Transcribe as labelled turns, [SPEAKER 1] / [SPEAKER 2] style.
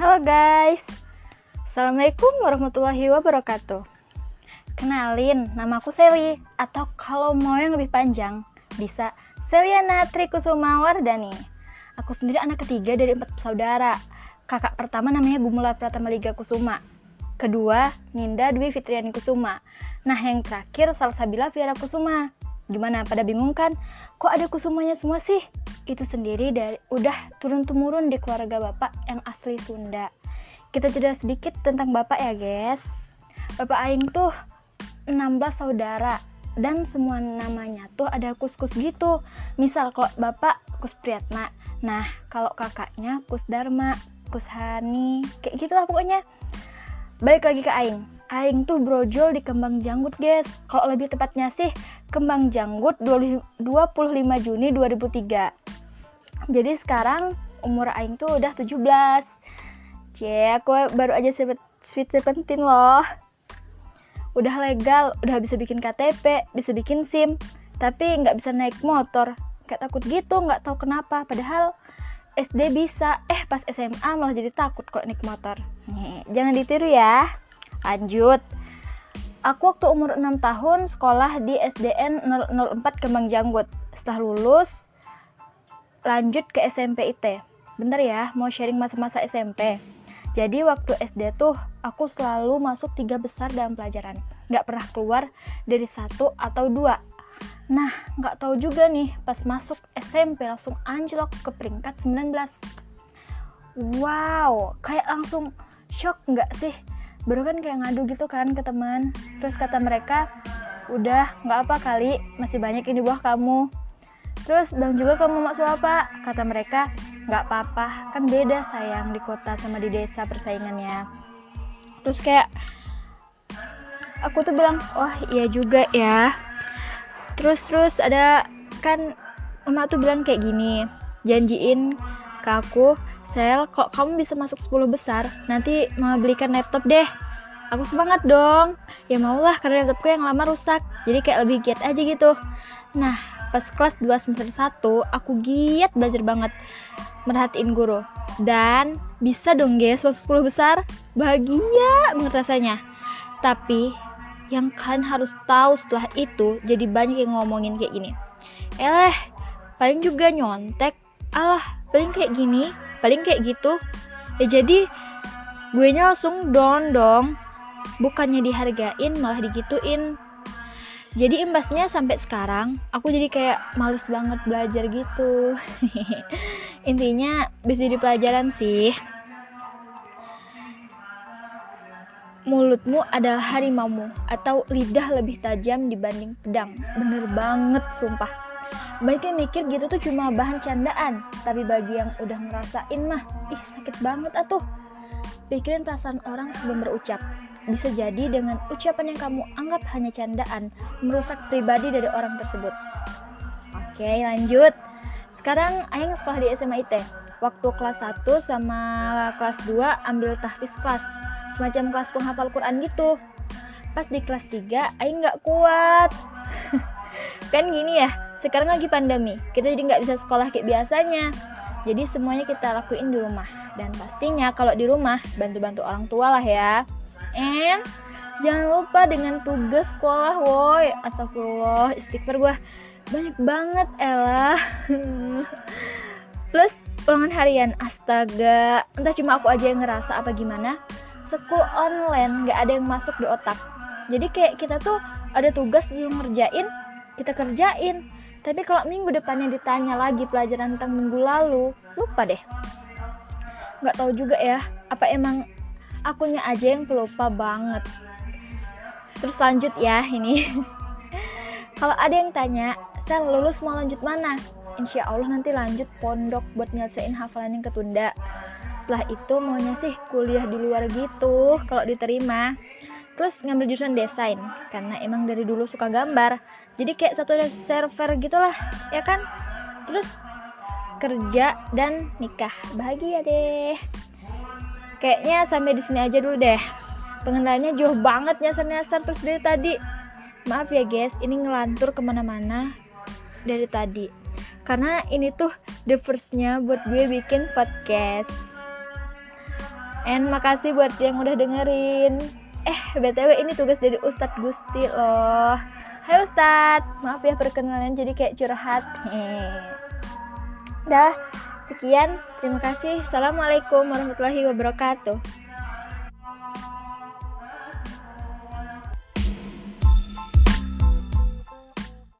[SPEAKER 1] Halo guys. Assalamualaikum warahmatullahi wabarakatuh. Kenalin, nama aku Seli Atau kalau mau yang lebih panjang Bisa Seliana Trikusuma Wardani Aku sendiri anak ketiga dari empat saudara. Kakak pertama namanya Gumula Pratama Liga Kusuma. Kedua, Ninda Dwi Fitriani Kusuma. Nah yang terakhir Salsabila Fiera Kusuma. Gimana, pada bingung kan? Kok ada kusumanya semua sih? Itu sendiri dari udah turun-temurun di keluarga bapak yang asli Sunda. Kita cerita sedikit tentang bapak ya, guys. Bapak Aing tuh 16 saudara dan semua namanya tuh ada kus-kus gitu. Misal kalau bapak Kus Priyatna, nah kalau kakaknya Kus Dharma, Kus Hani, kayak gitu lah pokoknya. Balik lagi ke Aing. Aing tuh brojol di kembang janggut, guys. Kalau lebih tepatnya sih Kembang Janggut 25 Juni 2003. Jadi sekarang umur aing tuh udah 17. Cie, aku baru aja sweet seventeen loh. Udah legal, udah bisa bikin KTP, bisa bikin SIM, tapi nggak bisa naik motor. Kayak takut gitu, nggak tahu kenapa. Padahal SD bisa, eh pas SMA malah jadi takut kok naik motor. Nih, jangan ditiru ya. Lanjut. Aku waktu umur 6 tahun sekolah di SDN 004 Kembang Janggut. Setelah lulus, lanjut ke SMP IT. Bentar ya, mau sharing masa-masa SMP. Jadi waktu SD tuh aku selalu masuk tiga besar dalam pelajaran. Gak pernah keluar dari satu atau dua. Nah, gak tahu juga nih, pas masuk SMP langsung anjlok ke peringkat 19. Wow, kayak langsung shock nggak sih? baru kan kayak ngadu gitu kan ke teman terus kata mereka udah nggak apa kali masih banyak ini buah kamu terus bilang juga kamu maksud apa kata mereka nggak apa-apa kan beda sayang di kota sama di desa persaingannya terus kayak aku tuh bilang wah iya juga ya terus terus ada kan emak tuh bilang kayak gini janjiin ke aku Sel, kok kamu bisa masuk 10 besar, nanti mau belikan laptop deh. Aku semangat dong. Ya maulah karena laptopku yang lama rusak. Jadi kayak lebih giat aja gitu. Nah, pas kelas 2 semester 1, aku giat belajar banget merhatiin guru. Dan bisa dong guys masuk 10 besar. Bahagia banget rasanya. Tapi yang kalian harus tahu setelah itu jadi banyak yang ngomongin kayak gini. Eh, paling juga nyontek. Alah, paling kayak gini paling kayak gitu ya jadi gue langsung down dong bukannya dihargain malah digituin jadi imbasnya sampai sekarang aku jadi kayak males banget belajar gitu. Intinya bisa jadi pelajaran sih. Mulutmu adalah harimaumu atau lidah lebih tajam dibanding pedang. Bener banget sumpah. Yang mikir gitu tuh cuma bahan candaan tapi bagi yang udah ngerasain mah ih sakit banget atuh. Pikirin perasaan orang sebelum berucap bisa jadi dengan ucapan yang kamu anggap hanya candaan merusak pribadi dari orang tersebut. Oke lanjut. Sekarang Aing sekolah di SMA IT waktu kelas 1 sama kelas 2 ambil tahfiz kelas. Semacam kelas penghafal Quran gitu. Pas di kelas 3 Aing nggak kuat. Kan gini ya sekarang lagi pandemi. Kita jadi nggak bisa sekolah kayak biasanya. Jadi semuanya kita lakuin di rumah. Dan pastinya kalau di rumah bantu-bantu orang tua lah ya and jangan lupa dengan tugas sekolah woi. Astagfirullah istighfar gue banyak banget Ella. Plus ulangan harian. Astaga. Entah cuma aku aja yang ngerasa apa gimana. School online nggak ada yang masuk di otak. Jadi kayak kita tuh ada tugas yang ngerjain kita kerjain. Tapi kalau minggu depannya ditanya lagi pelajaran tentang minggu lalu, lupa deh. Nggak tahu juga ya, apa emang akunya aja yang pelupa banget. Terus lanjut ya ini. kalau ada yang tanya, saya lulus mau lanjut mana? Insya Allah nanti lanjut pondok buat nyelesain hafalan yang ketunda. Setelah itu maunya sih kuliah di luar gitu kalau diterima. Terus ngambil jurusan desain karena emang dari dulu suka gambar jadi kayak satu server gitulah ya kan terus kerja dan nikah bahagia deh kayaknya sampai di sini aja dulu deh. Pengendaliannya jauh banget nyasar-nyasar terus dari tadi maaf ya guys ini ngelantur ke mana-mana dari tadi. Karena ini tuh the firstnya buat gue bikin podcast. And makasih buat yang udah dengerin. Eh, BTW ini tugas dari Ustadz Gusti loh. Hai Ustadz, maaf ya perkenalan jadi kayak curhat. Dah, sekian. Terima kasih. Assalamualaikum warahmatullahi wabarakatuh.